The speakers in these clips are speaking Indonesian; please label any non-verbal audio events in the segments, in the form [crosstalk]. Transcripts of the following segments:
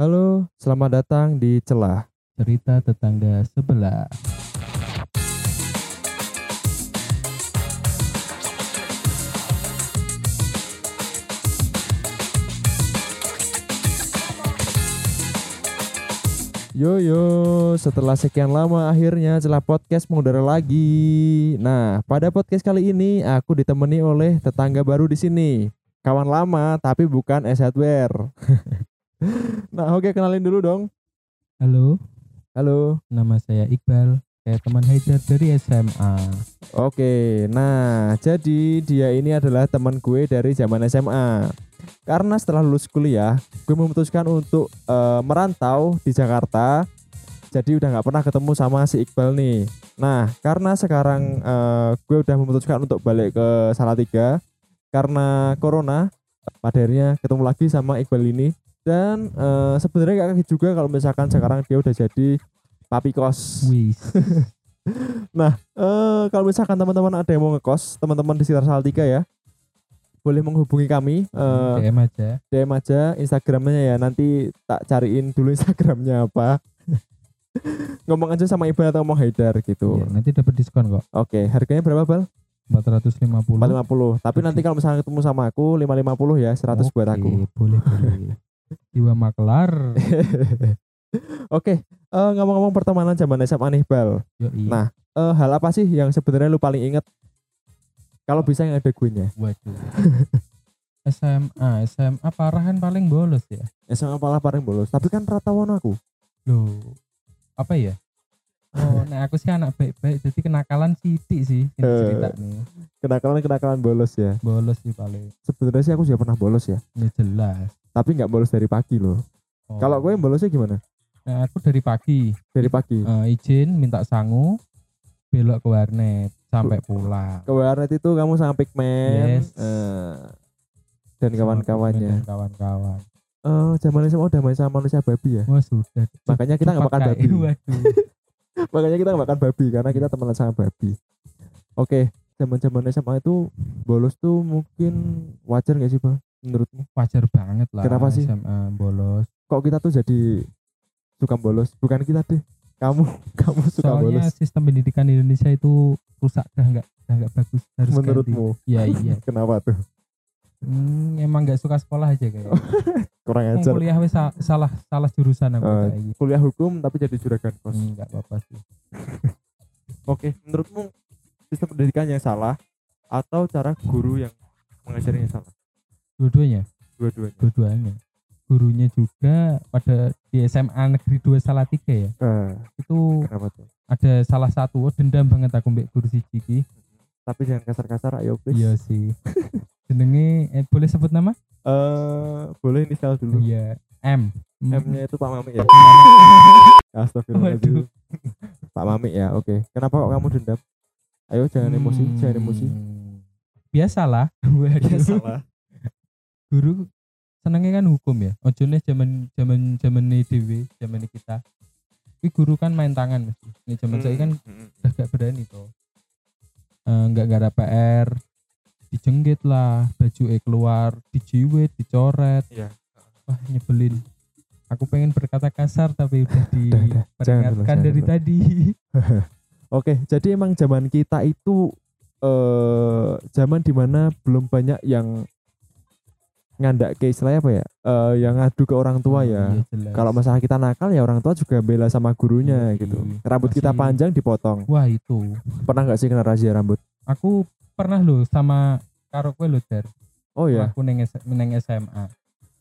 Halo, selamat datang di Celah. cerita tetangga sebelah. Yo yo, setelah sekian lama akhirnya Celah Podcast mengudara lagi. Nah, pada podcast kali ini aku ditemani oleh tetangga baru di sini. Kawan lama tapi bukan S Hardware. [laughs] [laughs] nah, oke kenalin dulu dong. Halo, Halo. nama saya Iqbal. Saya teman Haidar dari SMA. Oke, nah jadi dia ini adalah teman gue dari zaman SMA. Karena setelah lulus kuliah, gue memutuskan untuk eh, merantau di Jakarta. Jadi udah nggak pernah ketemu sama si Iqbal nih. Nah, karena sekarang eh, gue udah memutuskan untuk balik ke Salatiga karena corona, pada akhirnya ketemu lagi sama Iqbal ini. Dan eh, sebenarnya gak kaget juga kalau misalkan sekarang dia udah jadi papi kos. Wis. [laughs] Eh, kalau misalkan teman-teman ada yang mau ngekos, teman-teman di sekitar Salatiga ya, boleh menghubungi kami. eh, DM aja. DM aja Instagramnya ya. Nanti tak cariin dulu [laughs] Instagramnya apa. [laughs] Ngomong aja sama Iqbal atau mau Haidar gitu. Iya, nanti dapat diskon kok. Oke, harganya berapa Bal? 450. 450. Tapi nanti kalau misalnya ketemu sama aku 550 ya, 100 buat Oke, aku. Boleh, boleh. Jiwa maklar. [laughs] Oke, eh, ngomong-ngomong pertemanan zaman SMA nih Bal. Yoi. Nah. Eh, hal apa sih yang sebenarnya lu paling inget? Kalau bisa yang ada gue nya. Waduh. [laughs] SMA, SMA parah kan paling bolos ya. SMA malah paling bolos. Tapi kan rata wono aku. Loh, apa ya? Oh, [laughs] nah aku sih anak baik-baik, jadi kenakalan sidik sih ini Eh. cerita nih. Kenakalan-kenakalan bolos ya. Bolos sih paling. Sebenarnya sih aku juga pernah bolos ya. Ya jelas. Tapi nggak bolos dari pagi loh. Oh. Kalau gue bolosnya gimana? Nah, aku dari pagi Dari pagi. eh, izin minta sangu belok ke warnet sampai pulang. Ke warnet itu kamu sama Pigman Yes. eh, dan kawan-kawannya. kawan-kawan. Oh, zaman SMA udah main sama manusia babi ya. Wah sudah. Makanya kita nggak makan babi. [laughs] Waduh. [laughs] Makanya kita nggak makan babi karena kita temenan sama babi. Oke, zaman-zaman SMA itu bolos tuh mungkin wajar nggak sih bang? Menurutmu? Wajar banget lah. Kenapa sih? SMA bolos. Kok kita tuh jadi suka bolos? Bukan kita deh. Kamu, [laughs] kamu suka Soalnya bolos. sistem pendidikan di Indonesia itu rusak dah nggak dah nggak bagus harus ganti. Menurutmu? Iya [laughs] iya. Kenapa tuh? Hmm, emang nggak suka sekolah aja kayak. [laughs] Kurang ajar. kuliah wes sa- salah salah jurusan aku Eh, kayak gitu. Kuliah hukum tapi jadi juragan kos. Hmm, nggak apa-apa sih. Oke, menurutmu sistem pendidikan yang salah atau cara guru yang mengajarinya salah? Dua-duanya, Dua-duanya. dua-duanya. Gurunya juga pada di SMA Negeri 2 Salatiga ya. Eh, Itu ada salah satu oh, dendam banget aku mbak guru siji iki. Tapi jangan kasar-kasar, ayo please. Iya sih. Jenenge eh, boleh sebut nama? Eh, boleh inisial dulu. Iya, M. M-nya itu Pak Mami ya. [laughs] Astagfirullahaladzim. Pak Mami ya, oke. Kenapa kok kamu dendam? Ayo jangan emosi, jangan emosi. Hmm. Biasalah. [laughs] Guru senengnya kan hukum ya. Ojo nih zaman zaman zaman dhewe, zaman kita. Ini guru kan main tangan mesti. Ini zaman saya kan udah gak berani toh. Eh, nggak gara PR dijenggit lah baju e keluar dijiwit dicoret Iya. wah nyebelin aku pengen berkata kasar tapi udah. [laughs] Jangan diperingatkan jangan dari dulu. tadi [laughs] Oke, jadi emang zaman kita itu eh zaman di mana belum banyak yang ngandak ke istilahnya apa ya? Eh yang ngadu ke orang tua ya. Iya. Kalau masalah kita nakal ya orang tua juga bela sama gurunya Iya, gitu. iya. Rambut kita Masih- panjang dipotong. wah itu Pernah nggak sih kena razia rambut? aku pernah loh sama karo kowe lho Der Oh ya. aku neng, neng SMA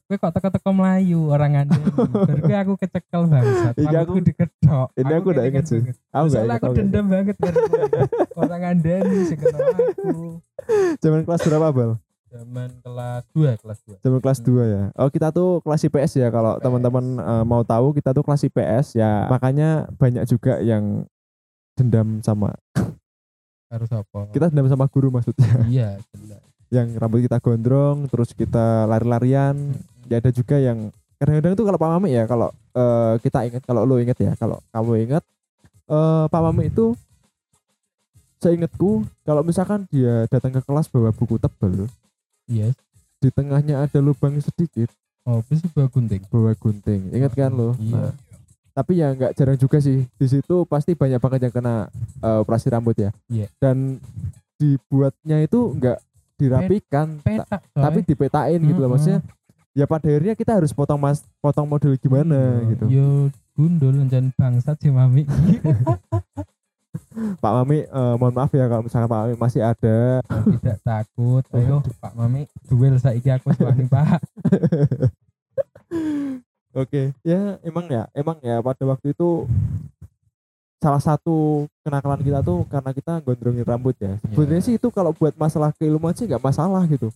kowe kok teko-teko melayu orang baru kowe aku kecekel bangsat Iya, rambutku aku- dikedok ini aku udah inget sih. banget. Aku Soalnya aku aku dendam banget kan orang ngandani sih kenal aku. [laughs] Zaman kelas berapa, Bal? Zaman kelas 2 kelas 2 Zaman kelas 2 ya. Oh, kita tuh kelas IPS ya. Kalau teman-teman eh, mau tahu kita tuh kelas IPS ya. Makanya banyak juga yang dendam sama [laughs] harus apa? Kita dendam sama guru maksudnya. iya [laughs] jelas yang rambut kita gondrong terus kita lari-larian. Ya ada juga yang kadang-kadang tuh kalau Pak Mami ya kalau eh, kita ingat kalau lo ingat ya kalau kamu ingat eh, Pak Mami itu seingatku kalau misalkan dia datang ke kelas bawa buku tebal yes di tengahnya ada lubang sedikit Oh, besi bawa gunting. bawa gunting ingat kan lo Iya. Nah, tapi ya nggak jarang juga sih di situ pasti banyak banget yang kena eh, operasi rambut ya Iya. dan dibuatnya itu nggak dirapikan Petak, coy. tapi dipetain gitu loh maksudnya ya pada akhirnya kita harus potong mas potong model gimana Iya, gitu Yo gundul dan bangsat sih mami. [laughs] Pak Mami eh, mohon maaf ya kalau misalkan Pak Mami masih ada Tidak takut. Ayo Pak Mami duel saiki aku suami Pak. [laughs] Oke, ya emang ya, emang ya pada waktu itu salah satu kenakalan kita tuh karena kita gondrongin rambut ya. Sebenarnya Iya. sih itu kalau buat masalah keilmuan sih nggak masalah gitu.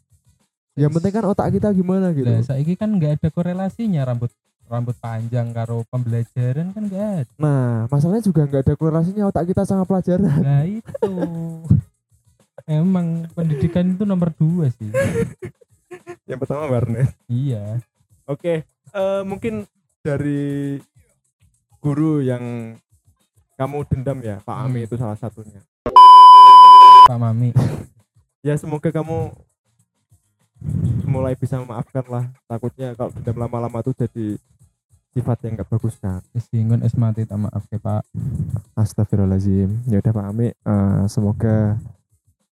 Yang penting kan otak kita gimana gitu. Lah saiki kan nggak ada korelasinya rambut rambut panjang karo pembelajaran kan ada. Nah, masalahnya juga nggak ada korelasinya otak kita sama pelajaran. Nah itu. Emang pendidikan itu nomor dua sih. Yang pertama warnet. iya. Oke, eh, mungkin dari guru yang kamu dendam ya, Pak Ami Hmm. itu salah satunya. Pak Mami. Ya semoga kamu mulai bisa memaafkan lah. Takutnya kalau dendam lama-lama tuh jadi sifat yang nggak bagus kan. Kesinggung es mati tak maaf ke Pak. Astagfirullahaladzim. Ya udah Pak Ami, eh, semoga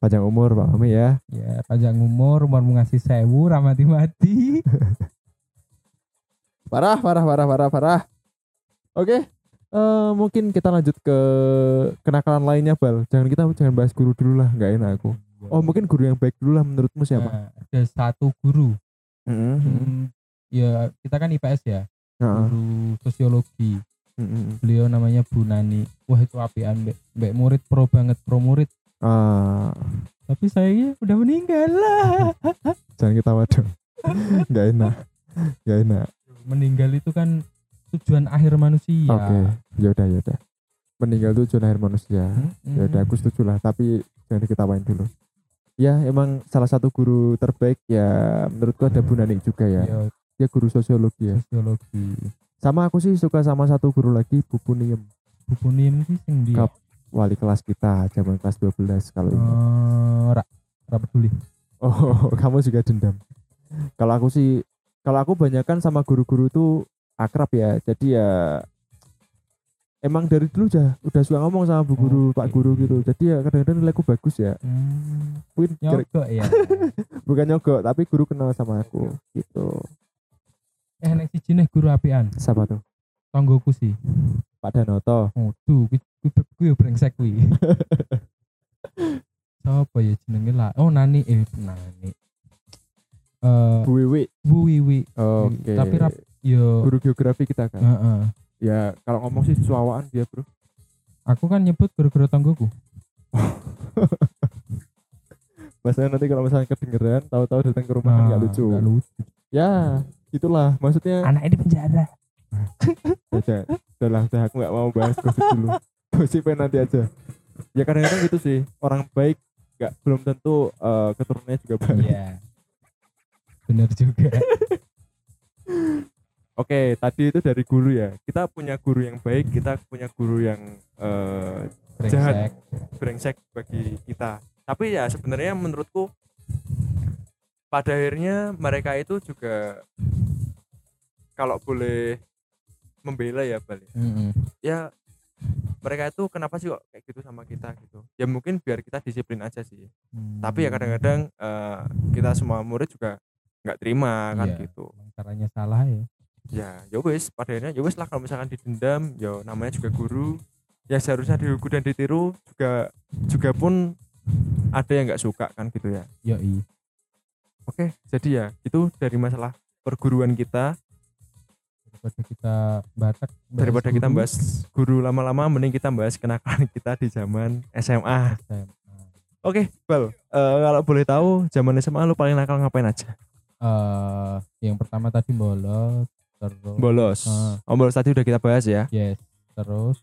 panjang umur Pak Ami ya. Ya panjang umur, umur ngasih sewu, ramati mati. [laughs] Parah, parah, parah, parah, parah. Oke, eh, mungkin kita lanjut ke kenakalan lainnya Bal. Jangan kita jangan bahas guru dulu lah, nggak enak aku. Oh mungkin guru yang baik dulu lah menurutmu siapa? Nah, ada satu guru. Mm-mm. Hmm, ya kita kan IPS ya, Guru sosiologi. Mm-mm. Beliau namanya Bu Nani. Wah itu apian, mbak, mbak murid pro banget, pro murid. Ah, Tapi saya udah meninggal lah. [laughs] jangan ketawa dong. [laughs] nggak enak, nggak enak. meninggal itu kan tujuan akhir manusia. Oke, yaudah yaudah. Meninggal tuh zona air manusia. Mm-mm. Ya udah aku setuju lah, tapi jangan diketawain dulu. Ya emang salah satu guru terbaik ya menurutku ada Bu Nani juga ya. Ya, Dia guru sosiologi ya. sosiologi. Sama aku sih suka sama satu guru lagi Bu Puniem, Bukunim sih sing dia. Kap. wali kelas kita zaman kelas 12 kalau ingat. Eh, ora, ora peduli. Oh, [laughs] kamu juga dendam. Kalau aku sih, kalau aku banyakan sama guru-guru tuh akrab ya. Jadi ya emang dari dulu udah udah suka ngomong sama bu guru, Oke. pak guru gitu. Jadi ya kadang-kadang nilaiku bagus ya. Hmm, Mungkin nyogok ya. [laughs] bukan nyogok, tapi guru kenal sama aku gitu. Eh nek siji nih guru apian. Siapa tuh? Tonggoku sih. Pak Danoto. Oh, tuh kuwi kuwi kuwi brengsek kuwi. [laughs] Siapa ya jenenge lah? Oh, Nani eh Nani. Eh, Bu Wiwi. Bu Wiwi. Oke. Tapi rap- Yo, Guru geografi kita kan. heeh. Ya kalau ngomong sih suawaan dia bro. Aku kan nyebut guru-guru tonggoku. [laughs] Masalah nanti kalau misalnya kedengeran, tahu-tahu datang ke rumah kan nggak lucu. Nggak lucu. Ya, itulah maksudnya. Anak ini penjara. [laughs] Udah, udah lah, udah aku nggak mau bahas gosip dulu. Gosipnya nanti aja. Ya kadang-kadang gitu sih, orang baik nggak belum tentu eh, keturunannya juga baik. Iya. Bener juga. [laughs] Oke, tadi itu dari guru ya. Kita punya guru yang baik, kita punya guru yang eh, Jahat. Brengsek bagi kita. Tapi ya sebenarnya menurutku pada akhirnya mereka itu juga kalau boleh membela ya balik. Mm-mm. Ya mereka itu kenapa sih kok kayak gitu sama kita gitu. Ya mungkin biar kita disiplin aja sih. Hmm. Tapi ya kadang-kadang eh, kita semua murid juga nggak terima kan Iya. gitu. Caranya salah ya. Ya, ya wis pada akhirnya ya wis lah kalau misalkan didendam, ya namanya juga guru. Ya seharusnya dihukum dan ditiru juga juga pun ada yang nggak suka kan gitu ya. Yoi. Oke, jadi ya itu dari masalah perguruan kita Daripada kita batak bahas daripada kita guru, bahas guru lama-lama mending kita bahas kenakalan kita di zaman SMA. SMA. Oke, Bal, eh, kalau boleh tahu zaman SMA lu paling nakal ngapain aja? Eh, yang pertama tadi bolos, terus Bolos. Ah. Oh, bolos tadi udah kita bahas ya. yes, terus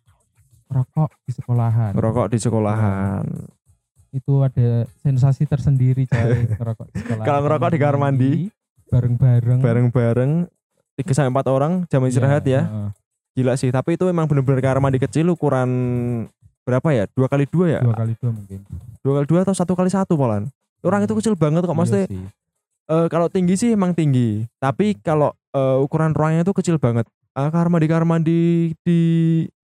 rokok di sekolahan. Rokok di sekolahan. Itu ada sensasi tersendiri coy [laughs] ngerokok di sekolahan. Kalau ngerokok di kamar mandi, bareng-bareng. Bareng-bareng 3 sampai 4 orang jam istirahat Iya, ya. heeh. Gila sih, tapi itu emang bener-bener kamar mandi kecil ukuran berapa ya? Dua kali dua ya? Dua kali dua mungkin. Dua kali dua atau satu kali satu polan. Orang itu kecil banget kok Iya maksudnya sih. Eh, kalau tinggi sih emang tinggi, tapi kalau eh, ukuran ruangnya itu kecil banget. Eh, kamar mandi kamar mandi di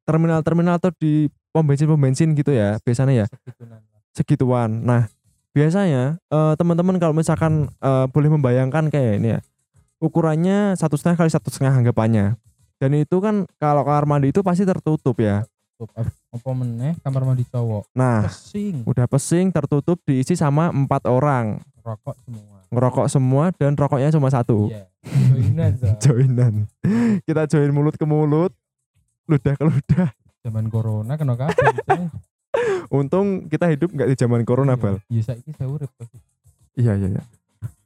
terminal-terminal atau di pom bensin pom bensin gitu ya biasanya ya segituan. Nah biasanya eh, teman-teman kalau misalkan eh, boleh membayangkan kayak ini ya ukurannya satu setengah kali satu setengah anggapannya. Dan itu kan kalau kamar mandi itu pasti tertutup ya. Apa meneh kamar mandi cowok Nah pesing udah pesing tertutup diisi sama empat orang rokok semua ngerokok semua dan rokoknya cuma satu. iya [laughs] joinan. Kita join mulut ke mulut, ludah ke ludah. zaman corona kena Ceng. [laughs] Untung kita hidup nggak di zaman corona, Iya. Bal. iya saiki saya urip pasti Iya, iya, iya.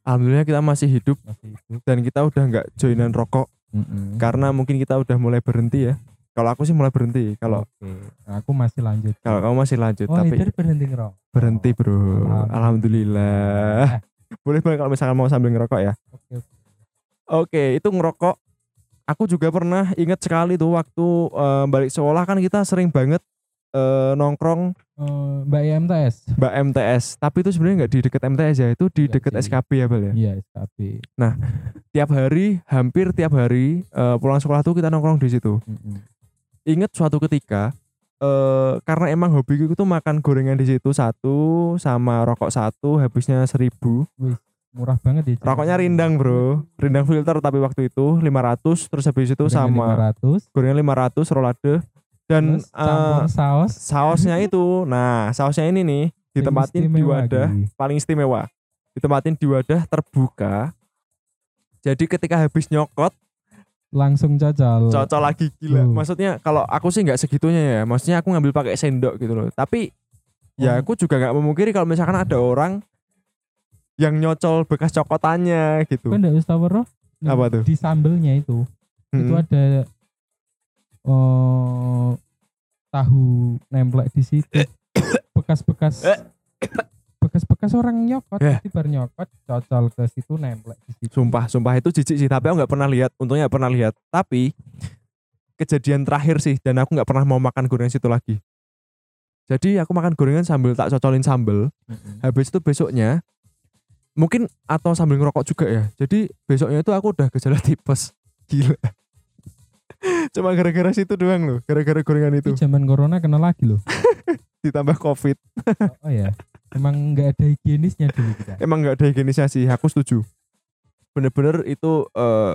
Alhamdulillah kita masih hidup masih hidup dan kita udah nggak joinan rokok Mm-mm. karena mungkin kita udah mulai berhenti ya. Kalau aku sih mulai berhenti. Kalau Oke. Nah, aku masih lanjut kalau kamu masih lanjut oh tapi itu berhenti ngerokok berhenti, Bro. Alhamdulillah. [laughs] Boleh Bang kalau misalkan mau sambil ngerokok ya. oke oke. Oke, itu ngerokok. Aku juga pernah inget sekali tuh waktu eh, balik sekolah kan kita sering banget eh, nongkrong Eh, Mbak IMTS Mbak MTS. Tapi itu sebenarnya nggak di deket MTS ya, itu di sih. SKB ya Bal ya. iya SKB Tiap hari, hampir tiap hari eh, pulang sekolah tuh kita nongkrong di situ. Mm-mm. Ingat suatu ketika eh karena emang hobiku itu makan gorengan di situ satu sama rokok satu habisnya seribu murah banget ya rokoknya rindang bro rindang filter tapi waktu itu 500 terus habis itu Gorengan sama 500 gorengan 500 rolade dan terus campur eh, saus sausnya itu nah sausnya ini nih ditempatin di wadah lagi. paling istimewa ditempatin di wadah terbuka jadi ketika habis nyokot langsung cocol cocok lagi gila Tuh. maksudnya kalau aku sih nggak segitunya ya maksudnya aku ngambil pakai sendok gitu loh tapi ya Oh. aku juga nggak memungkiri kalau misalkan ada orang yang nyocol bekas cokotannya gitu kan Apa tuh? di sambelnya itu itu Mm-mm. ada eh tahu nemplek di situ. Bekas-bekas bekas-bekas orang nyokot Eh. jadi bar nyokot cocol ke situ nemplek di situ. Sumpah sumpah itu jijik sih tapi aku nggak pernah lihat untungnya nggak pernah lihat. Tapi kejadian terakhir sih dan aku nggak pernah mau makan gorengan situ lagi. Jadi aku makan gorengan sambil tak cocolin sambel. Mm-mm. habis itu besoknya mungkin atau sambil ngerokok juga ya. Jadi besoknya itu aku udah gejala tipes. Gila cuma gara-gara situ doang loh gara-gara gorengan itu. Ini zaman corona kena lagi loh. [laughs] Ditambah covid. Oh, oh ya emang nggak ada higienisnya dulu kita? Emang nggak ada higienisnya sih aku setuju. Bener-bener itu eh,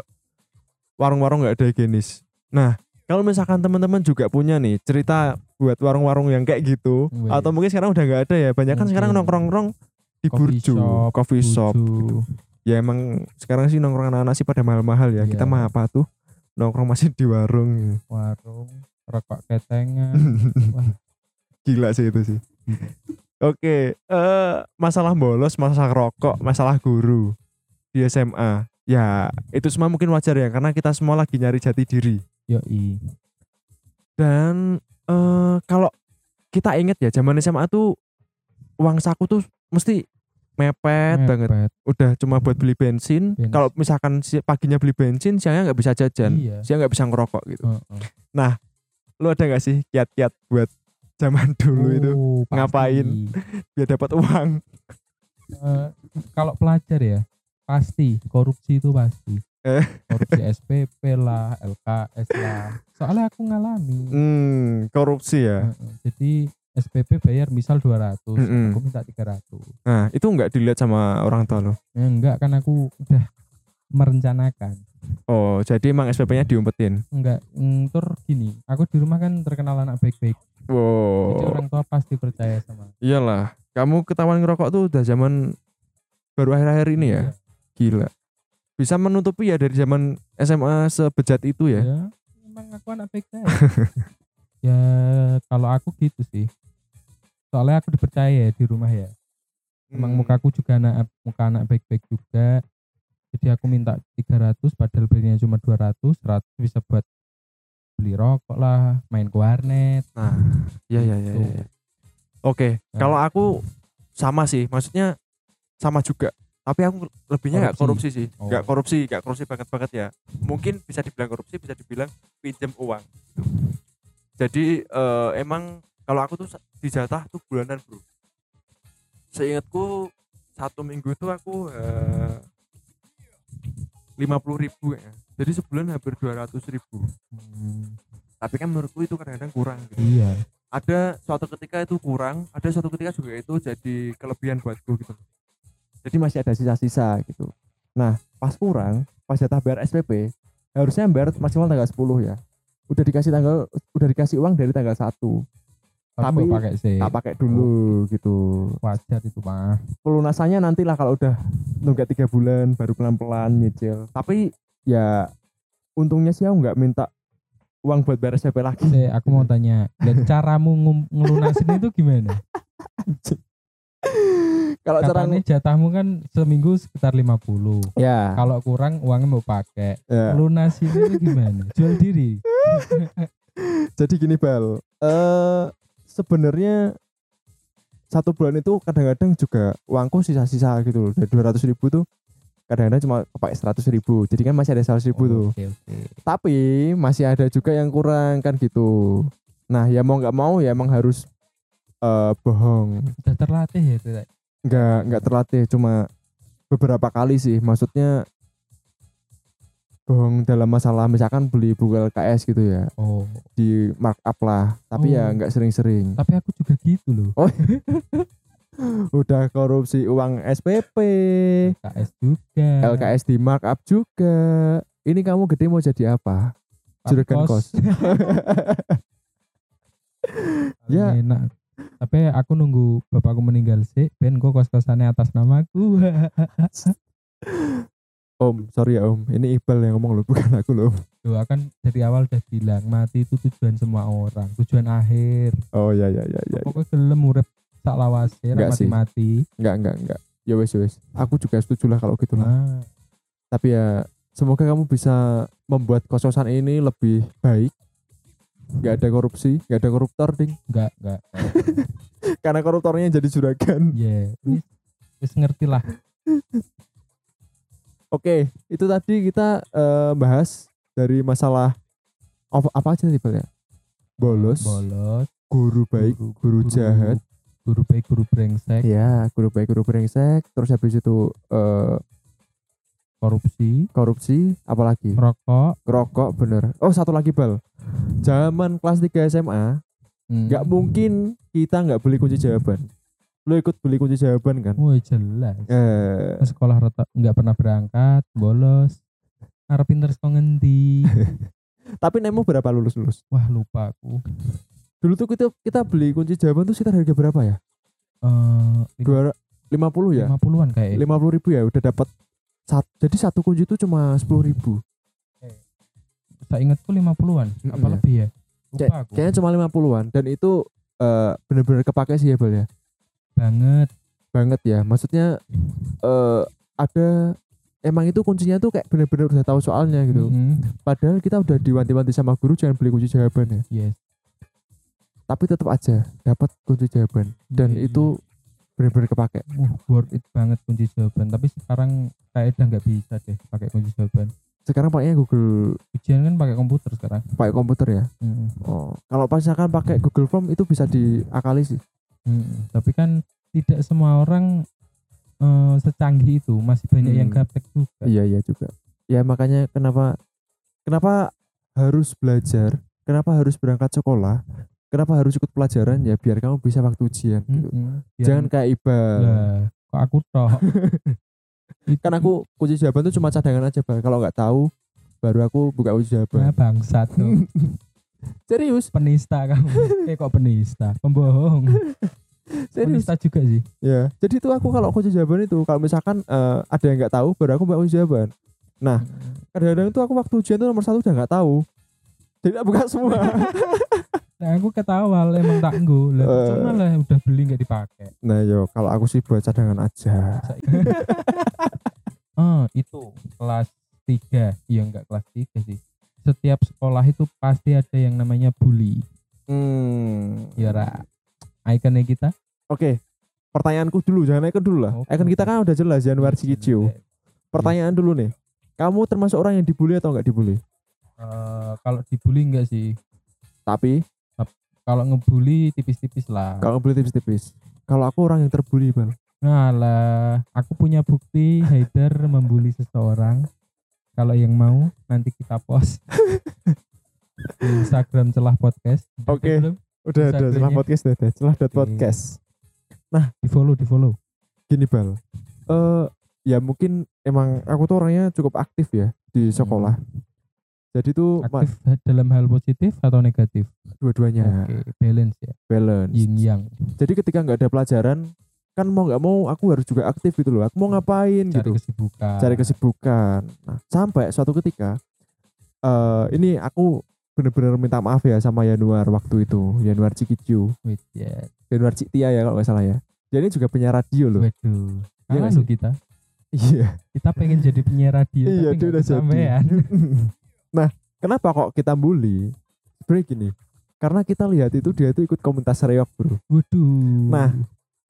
warung-warung nggak ada higienis. Nah kalau misalkan teman-teman juga punya nih cerita buat warung-warung yang kayak gitu Wih. atau mungkin sekarang udah nggak ada ya banyak kan sekarang nongkrong-nongkrong di Coffee burju shop, coffee shop gitu. ya emang sekarang sih nongkrong anak-anak sih pada mahal-mahal ya kita Iya. mah apa tuh nongkrong masih di warung. Warung rokok ketengan. [laughs] Gila sih itu sih. [laughs] Oke eh masalah bolos masalah rokok masalah guru di SMA ya itu semua mungkin wajar ya karena kita semua lagi nyari jati diri. Yoi. Dan eh kalau kita inget ya zaman SMA tuh uang saku tuh mesti mepet, banget Mepet. udah cuma buat beli bensin, Bensin. kalau misalkan paginya beli bensin siangnya nggak bisa jajan iya siang nggak bisa ngerokok gitu Heeh. lu ada nggak sih kiat-kiat buat zaman [laughs] dulu itu Oh, pasti. ngapain? biar dapat uang Eh, kalau pelajar ya pasti korupsi itu pasti Eh. korupsi SPP lah LKS lah soalnya aku ngalami hmm korupsi ya Heeh. jadi SPP bayar misal 200 Mm-mm. aku minta 300 nah itu nggak dilihat sama orang tua lo? Ya enggak kan aku udah merencanakan. Oh jadi emang SPP-nya diumpetin? Enggak mm, tur gini aku di rumah kan terkenal anak baik-baik. Jadi wow orang tua pasti percaya sama iyalah kamu ketahuan ngerokok tuh udah zaman baru akhir-akhir ini ya? Iya. gila. Bisa menutupi ya dari zaman SMA sebejat itu ya? Ya emang aku anak baik-baik [laughs] ya kalau aku gitu sih soalnya aku dipercaya ya di rumah ya emang Hmm. mukaku juga anak muka anak baik-baik juga jadi aku minta 300 padahal belinya cuma 200 100 bisa buat beli rokok lah main ke warnet nah iya iya iya Gitu. iya. oke Nah. kalau aku sama sih maksudnya sama juga tapi aku lebihnya nggak korupsi. Korupsi. sih Oh. nggak korupsi nggak korupsi banget banget ya mungkin bisa dibilang korupsi bisa dibilang pinjam uang gitu. Jadi eh, emang kalau aku tuh sa- dijatah tuh bulanan bro. Seingatku satu minggu itu aku eh, 50 ribu ya. Jadi sebulan hampir 200 ribu. Hmm, tapi kan menurutku itu kadang-kadang kurang gitu. Iya. Ada suatu ketika itu kurang ada suatu ketika juga itu jadi kelebihan buatku gitu. Jadi masih ada sisa-sisa gitu. Nah pas kurang pas jatah bayar SPP harusnya bayar maksimal tanggal 10 ya udah dikasih tanggal udah dikasih uang dari tanggal 1 tapi pakai sih. tak pakai dulu gitu. Wajar itu mah pelunasannya nantilah kalau udah nunggak tiga bulan baru pelan-pelan nyicil. Tapi ya untungnya sih aku nggak minta uang buat bayar SPP lagi. Sih, aku mau tanya dan caramu ngelunasin itu gimana [laughs] kalau cara katanya jatahmu kan seminggu sekitar 50 ya, kalau kurang uangnya mau pakai. Ya. lunasin itu gimana? Jual diri. [laughs] Jadi gini bal. Eh sebenarnya satu bulan itu kadang-kadang juga uangku sisa-sisa gitu loh. Dari dua ratus ribu tuh kadang-kadang cuma pakai seratus ribu. Jadi kan masih ada seratus ribu tuh. Oke oke. Tapi masih ada juga yang kurang kan gitu. Nah ya mau nggak mau ya emang harus eh bohong. Udah terlatih ya? Nggak nggak terlatih cuma beberapa kali sih. Maksudnya bohong dalam masalah misalkan beli buku LKS gitu ya oh. di markup lah. Tapi ya Oh. nggak sering-sering. Tapi aku juga gitu loh. [laughs] Udah korupsi uang SPP KS juga. LKS di markup juga. Ini kamu gede mau jadi apa? Juragan kos. [laughs] Ya. ya enak tapi aku nunggu bapakku meninggal sih ben kok kos kosannya atas namaku? [laughs] Om sorry ya om. Ini Iqbal yang ngomong loh bukan aku loh Tuh kan dari awal udah bilang mati itu tujuan semua orang tujuan akhir. Oh ya ya ya ya pokoknya gelem urip tak lawase Enggak mati mati nggak nggak nggak ya wes ya wes. Aku juga setuju lah kalau gitu lah. Nah, tapi ya semoga kamu bisa membuat kos-kosan ini lebih baik nggak ada korupsi nggak ada koruptor ding. Enggak enggak [laughs] karena koruptornya jadi juragan. Ya wis wis ngerti lah. Oke itu tadi kita eh, bahas dari masalah apa, apa aja tadi ya? Bolos. Bolos. Guru baik guru jahat. guru baik guru brengsek. Ya guru baik guru brengsek. Terus habis itu eh, korupsi. Korupsi apalagi? Rokok rokok bener. Oh satu lagi bal. Zaman kelas 3 SMA hmm. nggak mungkin kita nggak beli kunci jawaban. Lo ikut beli kunci jawaban kan? Woi jelas. Eh. Sekolah rata nggak pernah berangkat bolos. Arep pinter sekolah ngendi? [laughs] Tapi nemu berapa lulus lulus wah lupa aku. Dulu tuh kita kita beli kunci jawaban tuh sekitar harga berapa ya? Eh dua lima puluh ya? lima puluhan kayak lima puluh ribu ya udah dapat sat, jadi satu kunci itu cuma sepuluh ribu. Saya ingatku lima puluhan Mm-mm, apa ya. lebih ya? Lupa aku. kayaknya cuma lima puluhan dan itu eh, bener-bener kepake sih ya bal ya? Banget. Banget ya maksudnya eh ada emang itu kuncinya tuh kayak bener-bener udah tahu soalnya gitu. Mm-mm. padahal kita udah diwanti-wanti sama guru jangan beli kunci jawaban ya? Yes. Tapi tetap aja dapat kunci jawaban. Dan Iya, itu bener-bener kepake. Uh, worth it banget kunci jawaban. Tapi sekarang kayak udah nggak bisa deh pakai kunci jawaban. Sekarang pakainya Google ujian kan pakai komputer sekarang. Pakai komputer ya? Mm-mm. oh kalau misalkan pakai Google Form itu bisa diakali sih. Mm-mm. tapi kan tidak semua orang eh, secanggih itu. Masih banyak yang Hmm. gaptek juga. Iya iya juga. Ya makanya kenapa kenapa harus belajar kenapa harus berangkat sekolah kenapa harus ikut pelajaran? Ya biar kamu bisa waktu ujian gitu. Mm-mm. Biar- jangan kayak lah kok aku toh [laughs] Itu- kan aku kunci jawaban tuh cuma cadangan aja bang kalau nggak tahu baru aku buka kunci Nah, jawaban bangsat tuh. [laughs] serius? Penista kamu. [laughs] Eh kok penista? Pembohong. Serius? Penista juga sih. Ya jadi itu aku kalau kunci jawaban itu kalau misalkan eh, ada yang nggak tahu baru aku buka kunci jawaban. Nah. kadang-kadang tuh aku waktu ujian tuh nomor satu udah nggak tahu. Jadi buka semua nah aku ketawa emang tak nggo. Lah Eh. cuma lah udah beli nggak dipakai. Nah yo kalau aku sih buat cadangan aja. Oh [laughs] itu kelas 3 iya enggak kelas 3 sih. Setiap sekolah itu pasti ada yang namanya bully. Hmm. Ya ra. Ikonnya kita? Oke pertanyaanku dulu jangan ikut dulu lah. Oke, Icon kita kan udah jelas Januari Cikicau pertanyaan dulu nih. Kamu termasuk orang yang dibully atau nggak dibully? Eh, kalau dibully enggak sih. Tapi kalau ngebully tipis-tipis lah kalau ngebully tipis-tipis kalau aku orang yang terbully bang Ngalah, aku punya bukti Haidar membuli seseorang Kalau yang mau nanti kita post di Instagram celah podcast. Udah Oke. belum? Udah ada celah podcast udah ada. Celah dot podcast. Di follow, di follow. Gini bal. Eh ya mungkin emang aku tuh orangnya cukup aktif ya di sekolah. Jadi tuh ma- Aktif dalam hal positif atau negatif? dua-duanya Oke, balance ya. balance. Yin yang. Jadi ketika nggak ada pelajaran kan mau nggak mau aku harus juga aktif gitu loh. Aku mau ngapain Cari gitu. kesibukan. Cari kesibukan. Nah, sampai suatu ketika eh ini aku bener-bener minta maaf ya sama Yanuar waktu itu. Yanuar Cikiju. Wait, ya. Ciktia ya kalau nggak salah ya. Dia ini juga penyiar radio loh. Waduh. Iya sih? kita. Iya. Kita pengen jadi penyiar radio Iya, tapi dia udah jadi. [laughs] nah, kenapa kok kita bully? Sebenarnya gini, karena kita lihat itu dia itu ikut komunitas reok, Bro. Waduh. Nah,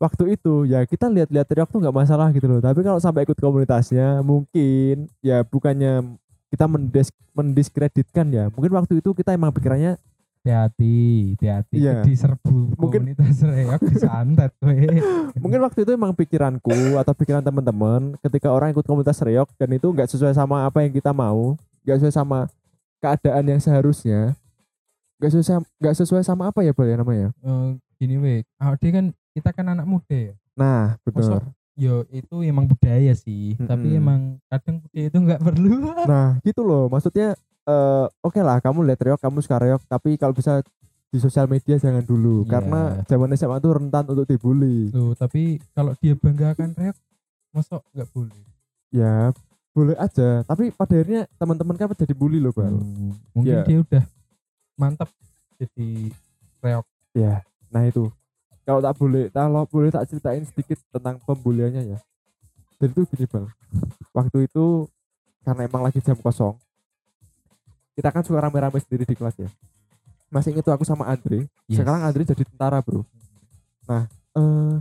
Waktu itu ya kita lihat-lihat reok tuh nggak masalah gitu loh. Tapi kalau sampai ikut komunitasnya mungkin ya bukannya kita mendes mendiskreditkan ya. Mungkin waktu itu kita emang pikirannya hati-hati, hati-hati Iya. diserbu Mungkin- komunitas reok disantet [laughs] mungkin waktu itu emang pikiranku atau pikiran teman-teman ketika orang ikut komunitas reok dan itu nggak sesuai sama apa yang kita mau, nggak sesuai sama keadaan yang seharusnya, nggak sesuai nggak sesuai sama apa ya Bal ya namanya. Eh, gini we, AOD kan kita kan anak muda ya. Nah, betul. Masa yo itu emang budaya sih, tapi Mm-mm. emang kadang budaya itu nggak perlu. [laughs] Nah, gitu loh. Maksudnya eh oke lah kamu lihat reok, kamu suka reok, tapi kalau bisa di sosial media jangan dulu Iya. karena zaman SMA tuh rentan untuk dibully. Loh, tapi kalau dia banggakan reok, masa nggak boleh? Ya, boleh aja, tapi pada akhirnya teman-teman kan jadi bully loh, Bal. Hmm, mungkin Iya. dia udah mantap jadi reok. Ya, nah itu. Kalau tak boleh, kalau boleh tak ceritain sedikit tentang pembuliannya ya. Jadi itu gini bang, waktu itu karena emang lagi jam kosong, kita kan suka rame-rame sendiri di kelas ya. Masih inget tuh aku sama Andre. Yes. Sekarang Andre jadi tentara bro. Nah, eh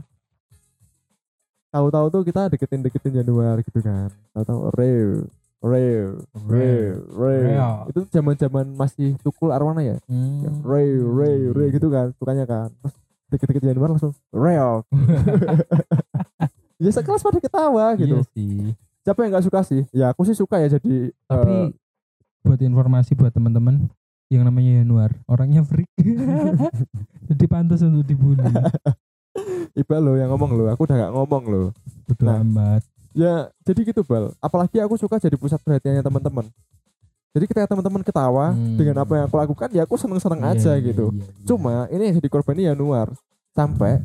tahu-tahu tuh kita deketin-deketin Januar gitu kan. Tahu-tahu real, real, real, real. Real. Itu zaman-zaman masih tukul arwana ya. Hmm. Ray, Ray, Ray gitu kan, sukanya kan. Terus dikit-dikit Januar langsung real. [laughs] ya sekelas pada ketawa gitu. Iya sih. Siapa yang nggak suka sih? Ya aku sih suka ya jadi. Tapi eh, buat informasi buat teman-teman yang namanya Januar, orangnya freak. [laughs] Jadi pantas untuk dibully. [laughs] Iba lo yang ngomong lo, aku udah gak ngomong lo. Bodo Nah. amat. Ya jadi gitu bal. Apalagi aku suka jadi pusat perhatiannya teman-teman. Jadi ketika teman-teman ketawa Hmm. dengan apa yang aku lakukan, ya aku seneng-seneng Iya, aja iya, gitu. iya, iya. Cuma ini yang jadi korbannya Januar sampai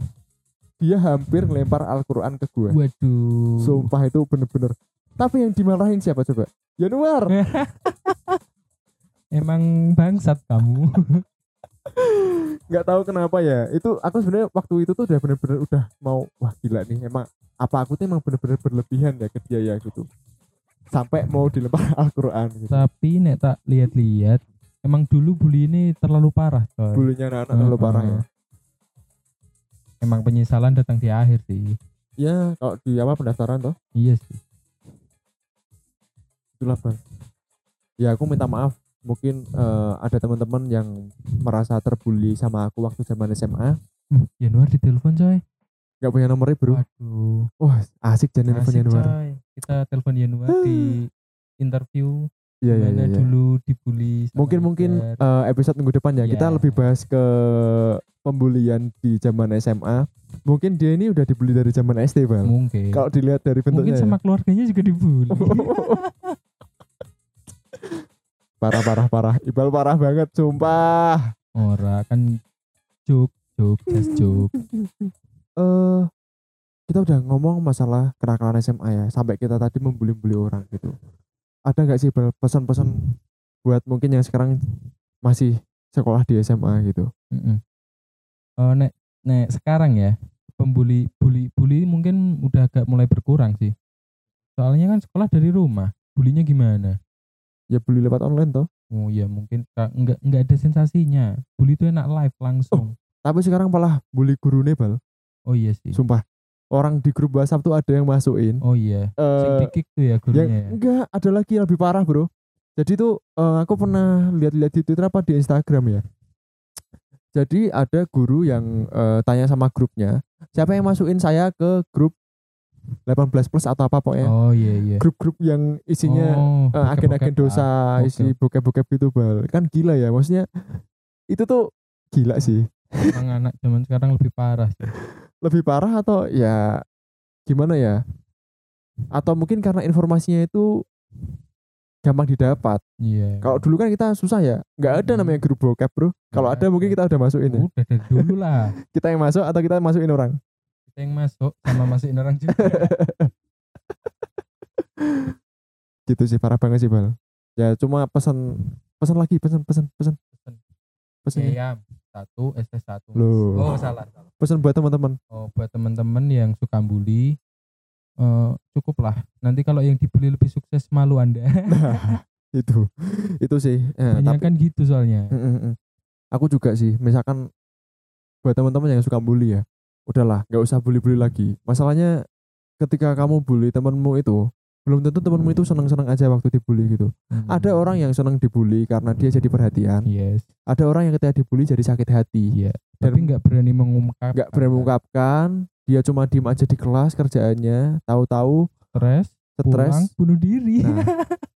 dia hampir ngelempar Al-Quran ke gue. waduh. Sumpah itu bener-bener. Tapi yang dimarahin siapa coba? Januar. [laughs] Emang bangsat kamu. [laughs] nggak tahu kenapa ya itu aku sebenarnya waktu itu tuh udah bener-bener udah mau wah gila nih emang apa aku tuh emang bener-bener berlebihan ya ke dia ya gitu sampai mau dilempar [laughs] Al-Quran gitu Tapi nek tak lihat-lihat, emang dulu bully ini terlalu parah, coy. bulinya anak-anak terlalu Heeh. parah ya Emang penyesalan datang di akhir sih. ya kalau di apa pendaftaran toh Iya sih. itulah bang ya aku minta maaf mungkin eh, ada teman-teman yang merasa terbully sama aku waktu zaman SMA Hmm, Januar ditelepon coy. nggak punya nomornya bro Waduh. wah asik jadi telepon Januar coy. Kita telepon Januar di interview iya iya iya iya. dulu dibully mungkin mungkin eh, episode minggu depan ya kita Iya. lebih bahas ke pembulian di zaman SMA mungkin dia ini udah dibully dari zaman SD bang mungkin kalau dilihat dari mungkin bentuknya sama ya. keluarganya juga dibully [laughs] parah parah parah Ibal parah banget sumpah. Ora kan juk juk just juk eh kita udah ngomong masalah kenakalan SMA ya sampai kita tadi membuli-buli orang gitu. Ada nggak sih pesan-pesan buat mungkin yang sekarang masih sekolah di SMA gitu? Mm-mm. Oh, nek nek sekarang ya pembuli bully bully mungkin udah agak mulai berkurang sih. Soalnya kan sekolah dari rumah bulinya gimana ya bully lewat online toh. Oh ya mungkin. Nggak nggak ada sensasinya. Bully itu enak live langsung. Tapi sekarang malah bully guru bal. Oh iya sih. Sumpah orang di grup WhatsApp tuh ada yang masukin. Oh iya. Sing eh tuh ya yang gurunya ya. enggak ada lagi yang lebih parah bro. Jadi tuh eh, aku pernah lihat-lihat di Twitter apa di Instagram ya? Jadi ada guru yang eh, tanya sama grupnya siapa yang masukin saya ke grup 18 plus atau apa pokoknya Oh iya iya. grup-grup yang isinya oh, eh, agen-agen bokep-bokep dosa. Oke, isi bokep-bokep gitu bal kan gila ya maksudnya itu tuh gila sih Emang anak zaman sekarang lebih parah sih. lebih parah atau ya gimana ya atau mungkin karena informasinya itu gampang didapat Iya. kalau dulu kan kita susah ya nggak ada Hmm. namanya grup bokep bro kalau ada mungkin kita udah masukin ya udah dari dulu lah. [laughs] kita yang masuk atau kita masukin orang yang masuk sama masukin orang juga. [laughs] gitu sih parah banget sih bal ya cuma pesan pesan lagi pesan pesan pesan Pesan. pesan ayam satu, ST satu. Loh. Oh salah salah. pesan buat teman-teman Oh buat teman-teman yang suka bully, eh cukup lah. Nanti kalau yang dibully lebih sukses malu anda. [laughs] [laughs] itu itu sih ya, Banyak tapi kan gitu soalnya. Mm, mm, mm. aku juga sih misalkan buat teman-teman yang suka bully ya udahlah nggak usah bully-bully lagi masalahnya ketika kamu bully temanmu itu belum tentu temanmu itu seneng-seneng aja waktu dibully gitu Hmm. ada orang yang seneng dibully karena dia jadi perhatian Yes. ada orang yang ketika dibully jadi sakit hati Iya. Dan Tapi nggak berani mengungkap. nggak berani mengungkapkan dia cuma diem aja di kelas kerjaannya tahu-tahu Stres. stres bunuh diri. Nah,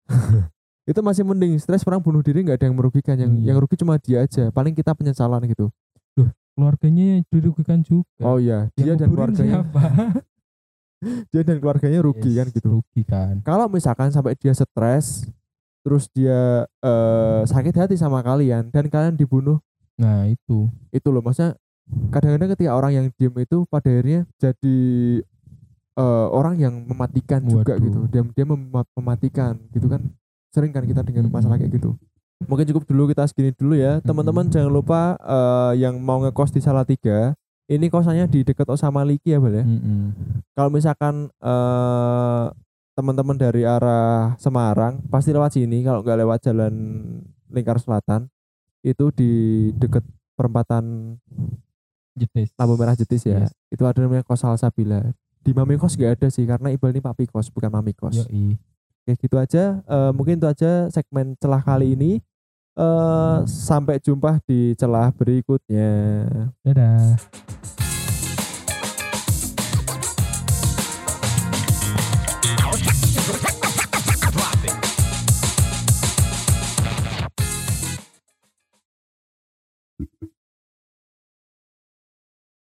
[laughs] itu masih mending stres orang bunuh diri nggak ada yang merugikan yang Iya. yang rugi cuma dia aja paling kita penyesalan gitu Keluarganya dirugikan juga. oh iya dia Yang dan keluarganya siapa? [laughs] dia dan keluarganya rugi Yes, kan gitu Rugi kan. kalau misalkan sampai dia stres terus dia eh, sakit hati sama kalian dan kalian dibunuh Nah itu. itu loh maksudnya kadang-kadang ketika orang yang diem itu pada akhirnya jadi eh, orang yang mematikan juga Waduh. gitu dia dia mem- mematikan gitu kan sering kan kita dengar Mm-mm. masalah kayak gitu mungkin cukup dulu kita segini dulu ya. Teman-teman jangan lupa eh, yang mau ngekos di Salatiga ini kosannya di dekat Osama Liki ya Bal ya? Kalau misalkan eh teman-teman dari arah Semarang pasti lewat sini. Kalau nggak lewat jalan lingkar selatan itu di dekat perempatan Jetis. lampu merah jetis ya. Yes. itu ada namanya kos Salsabila di Mami Kos nggak ada sih karena Iqbal ini papi kos bukan Mami Kos Yoi. Oke gitu aja. Eh, mungkin itu aja segmen celah kali ini. Eh sampai jumpa di celah berikutnya. Dadah.